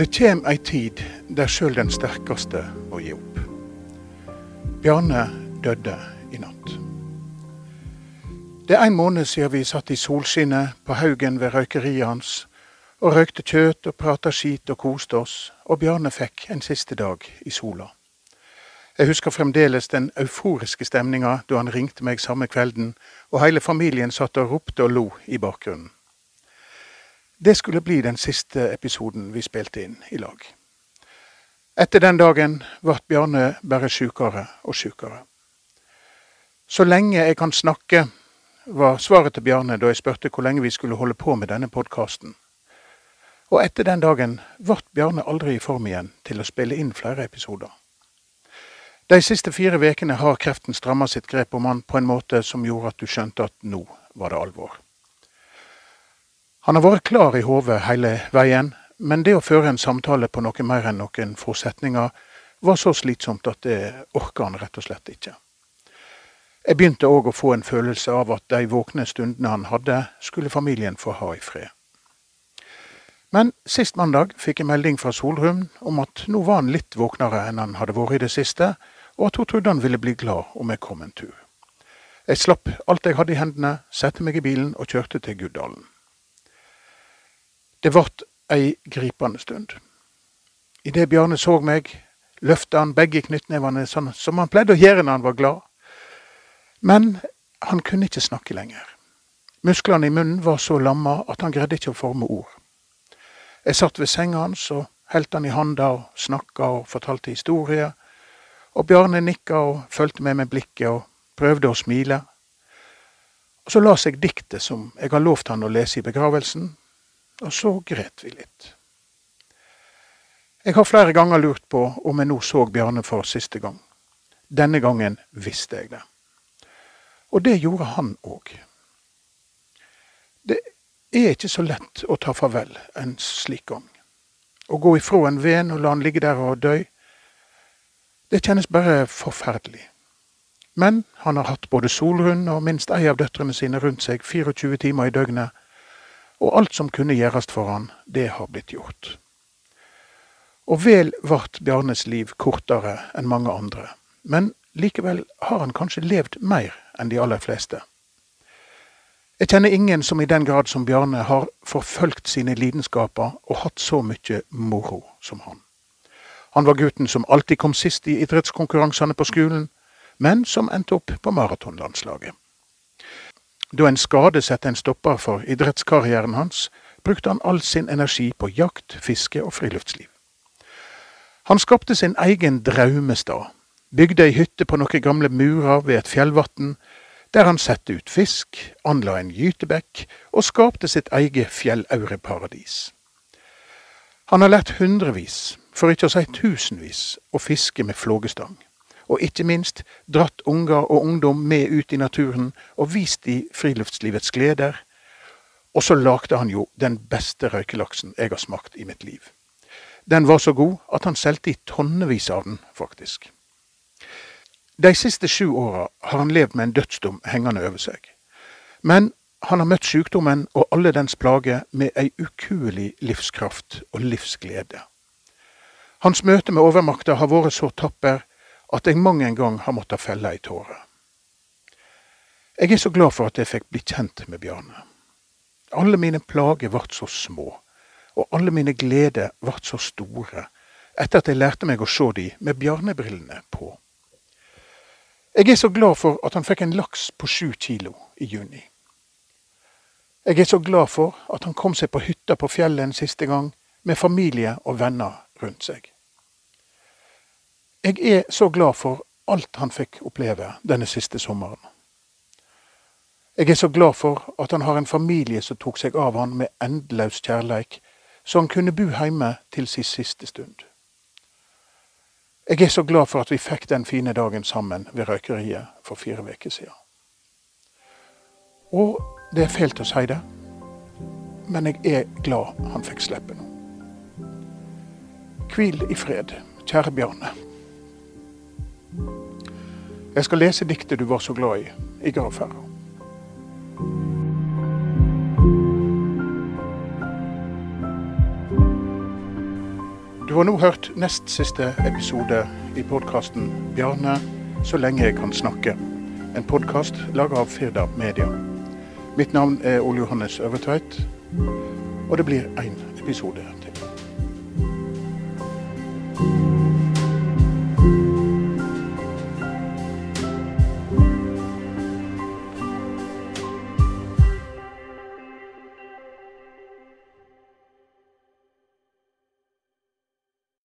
Det kjem ei tid der sjøl den sterkeste må gi opp. Bjarne døde i natt. Det er en måned siden vi satt i solskinnet på haugen ved røykeriet hans og røykte kjøtt og prata skit og koste oss, og Bjarne fikk en siste dag i sola. Jeg husker fremdeles den euforiske stemninga da han ringte meg samme kvelden, og hele familien satt og ropte og lo i bakgrunnen. Det skulle bli den siste episoden vi spilte inn i lag. Etter den dagen ble Bjarne bare sjukere og sjukere. Så lenge jeg kan snakke, var svaret til Bjarne da jeg spurte hvor lenge vi skulle holde på med denne podkasten. Og etter den dagen ble Bjarne aldri i form igjen til å spille inn flere episoder. De siste fire ukene har kreften stramma sitt grep om han på en måte som gjorde at du skjønte at nå var det alvor. Han har vært klar i hodet hele veien, men det å føre en samtale på noe mer enn noen få setninger var så slitsomt at det orka han rett og slett ikke. Jeg begynte òg å få en følelse av at de våkne stundene han hadde, skulle familien få ha i fred. Men sist mandag fikk jeg melding fra Solrun om at nå var han litt våknere enn han hadde vært i det siste, og at hun trodde han ville bli glad om jeg kom en tur. Jeg slapp alt jeg hadde i hendene, satte meg i bilen og kjørte til Guddalen. Det vart ei gripende stund. Idet Bjarne så meg, løfta han begge knyttnevene sånn som han pleide å gjøre når han var glad. Men han kunne ikke snakke lenger. Musklene i munnen var så lamma at han greide ikke å forme ord. Jeg satt ved senga hans og holdt han i handa og snakka og fortalte historier. Og Bjarne nikka og fulgte med med blikket og prøvde å smile. Og så las jeg diktet som jeg har lovt han å lese i begravelsen, og så gret vi litt. Jeg har flere ganger lurt på om jeg nå så Bjarne for siste gang. Denne gangen visste jeg det. Og det gjorde han òg. Det er ikke så lett å ta farvel en slik gang. Å gå ifra en venn og la han ligge der og dø, det kjennes bare forferdelig. Men han har hatt både Solrun og minst ei av døtrene sine rundt seg 24 timer i døgnet, og alt som kunne gjøres for han, det har blitt gjort. Og vel vart Bjarnes liv kortere enn mange andre, men likevel har han kanskje levd mer enn de aller fleste. Jeg kjenner ingen som i den grad som Bjarne har forfølgt sine lidenskaper og hatt så mye moro som han. Han var gutten som alltid kom sist i idrettskonkurransene på skolen, men som endte opp på maratonlandslaget. Da en skade satte en stopper for idrettskarrieren hans, brukte han all sin energi på jakt, fiske og friluftsliv. Han skapte sin egen draumestad, bygde ei hytte på noen gamle murer ved et fjellvatn, der han satte ut fisk, anla en gytebekk og skapte sitt eget fjellaureparadis. Han har lært hundrevis, for ikke å si tusenvis, å fiske med flågestang og ikke minst dratt unger og ungdom med ut i naturen og vist de friluftslivets gleder. Og så lagde han jo den beste røykelaksen jeg har smakt i mitt liv. Den var så god at han solgte i tonnevis av den, faktisk. De siste sju åra har han levd med en dødsdom hengende over seg. Men han har møtt sykdommen og alle dens plager med ei ukuelig livskraft og livsglede. Hans møte med overmakta har vært så tapper at jeg mang en gang har måttet felle ei tåre. Jeg er så glad for at jeg fikk bli kjent med Bjarne. Alle mine plager vart så små, og alle mine gleder vart så store etter at jeg lærte meg å se de med Bjarne-brillene på. Jeg er så glad for at han fikk en laks på sju kilo i juni. Jeg er så glad for at han kom seg på hytta på fjellet en siste gang med familie og venner rundt seg. Jeg er så glad for alt han fikk oppleve denne siste sommeren. Jeg er så glad for at han har en familie som tok seg av han med endeløs kjærleik, så han kunne bo hjemme til sin siste stund. Jeg er så glad for at vi fikk den fine dagen sammen ved røykeriet for fire uker siden. Og det er fælt å si det, men jeg er glad han fikk slippe nå. Hvil i fred, kjære Bjarne. Jeg skal lese diktet du var så glad i, i gravferda. Du har nå hørt nest siste episode i podkasten 'Bjarne så lenge jeg kan snakke'. En podkast laga av Firda Media. Mitt navn er Ole Johannes Øvertveit, og det blir én episode til.